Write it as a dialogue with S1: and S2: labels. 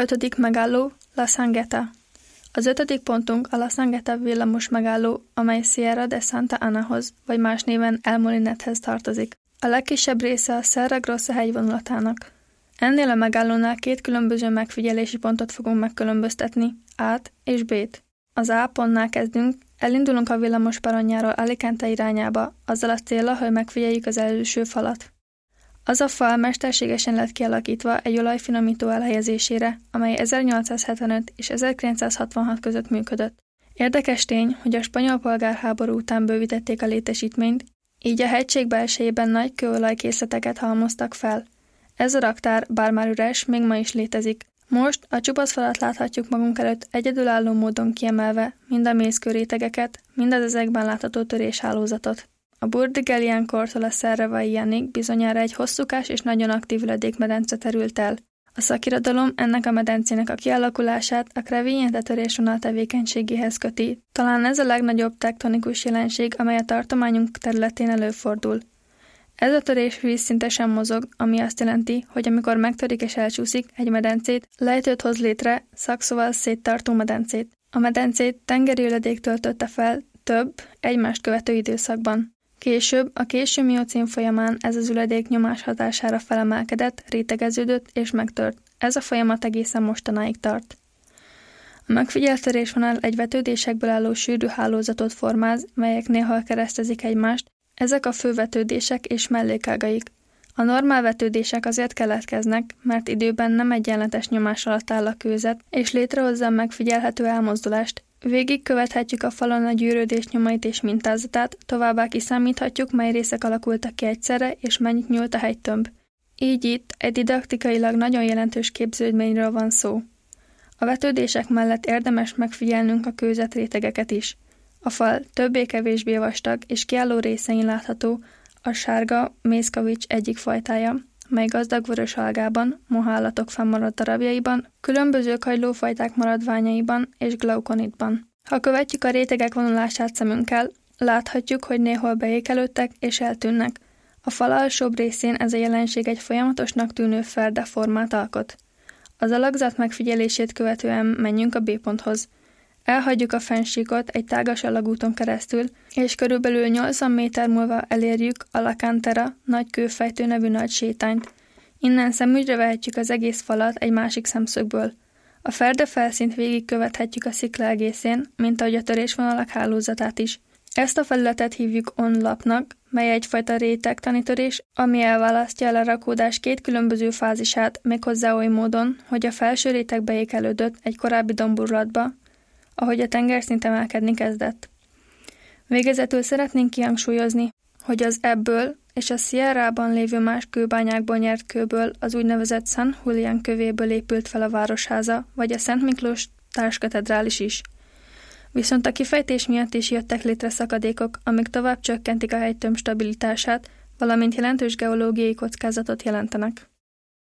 S1: Ötödik megálló La Sangeta. Az ötödik pontunk a La Sangeta villamos megálló, amely Sierra de Santa Anahoz, vagy más néven El Molinethez tartozik. A legkisebb része a Serra Grossa hegyvonulatának. Ennél a megállónál két különböző megfigyelési pontot fogunk megkülönböztetni, A-t és B-t. Az A pontnál kezdünk, elindulunk a villamos paranjáról Alicante irányába, azzal a célra, hogy megfigyeljük az előső falat. Az a fal mesterségesen lett kialakítva egy olajfinomító elhelyezésére, amely 1875 és 1966 között működött. Érdekes tény, hogy a spanyol polgárháború után bővítették a létesítményt, így a hegység belsejében nagy kőolajkészleteket halmoztak fel. Ez a raktár, bár már üres, még ma is létezik. Most a csupasz falat láthatjuk magunk előtt egyedülálló módon kiemelve mind a mészkőrétegeket, mind az ezekben látható töréshálózatot. A Burdigelian kortól a Szerrevaianig bizonyára egy hosszúkás és nagyon aktív üledékmedence terült el. A szakirodalom ennek a medencének a kialakulását a Creviente törésvonal tevékenységéhez köti. Talán ez a legnagyobb tektonikus jelenség, amely a tartományunk területén előfordul. Ez a törés vízszintesen mozog, ami azt jelenti, hogy amikor megtörik és elcsúszik egy medencét, lejtőt hoz létre, szakszóval széttartó medencét. A medencét tengeri töltötte fel több, egymást követő időszakban. Később, a késő miocén folyamán ez az üledék nyomás hatására felemelkedett, rétegeződött és megtört. Ez a folyamat egészen mostanáig tart. A megfigyelt törésvonal egy vetődésekből álló sűrű hálózatot formáz, melyek néha keresztezik egymást, ezek a fő vetődések és mellékágaik. A normál vetődések azért keletkeznek, mert időben nem egyenletes nyomás alatt áll a kőzet, és létrehozza a megfigyelhető elmozdulást, Végig követhetjük a falon a gyűrődés nyomait és mintázatát, továbbá kiszámíthatjuk, mely részek alakultak ki egyszerre, és mennyit nyúlt a hegytömb. Így itt egy didaktikailag nagyon jelentős képződményről van szó. A vetődések mellett érdemes megfigyelnünk a kőzet rétegeket is. A fal többé-kevésbé vastag és kiálló részein látható a sárga mészkavics egyik fajtája, mely gazdag vörös algában, mohállatok fennmaradt darabjaiban, különböző kagylófajták maradványaiban és glaukonitban. Ha követjük a rétegek vonulását szemünkkel, láthatjuk, hogy néhol beékelődtek és eltűnnek. A fal alsóbb részén ez a jelenség egy folyamatosnak tűnő ferde formát alkot. Az alakzat megfigyelését követően menjünk a B ponthoz. Elhagyjuk a fensíkot egy tágas alagúton keresztül, és körülbelül 80 méter múlva elérjük a Lacantera nagy kőfejtő nevű nagy sétányt. Innen szemügyre vehetjük az egész falat egy másik szemszögből. A ferde felszínt végig követhetjük a szikla egészén, mint ahogy a törésvonalak hálózatát is. Ezt a felületet hívjuk onlapnak, mely egyfajta réteg tanítörés, ami elválasztja a lerakódás két különböző fázisát, méghozzá oly módon, hogy a felső réteg beékelődött egy korábbi domburlatba, ahogy a tengerszint emelkedni kezdett. Végezetül szeretnénk kihangsúlyozni, hogy az ebből és a Sierra-ban lévő más kőbányákból nyert kőből az úgynevezett San Julian kövéből épült fel a városháza, vagy a Szent Miklós társkatedrális is. Viszont a kifejtés miatt is jöttek létre szakadékok, amik tovább csökkentik a hegytömb stabilitását, valamint jelentős geológiai kockázatot jelentenek.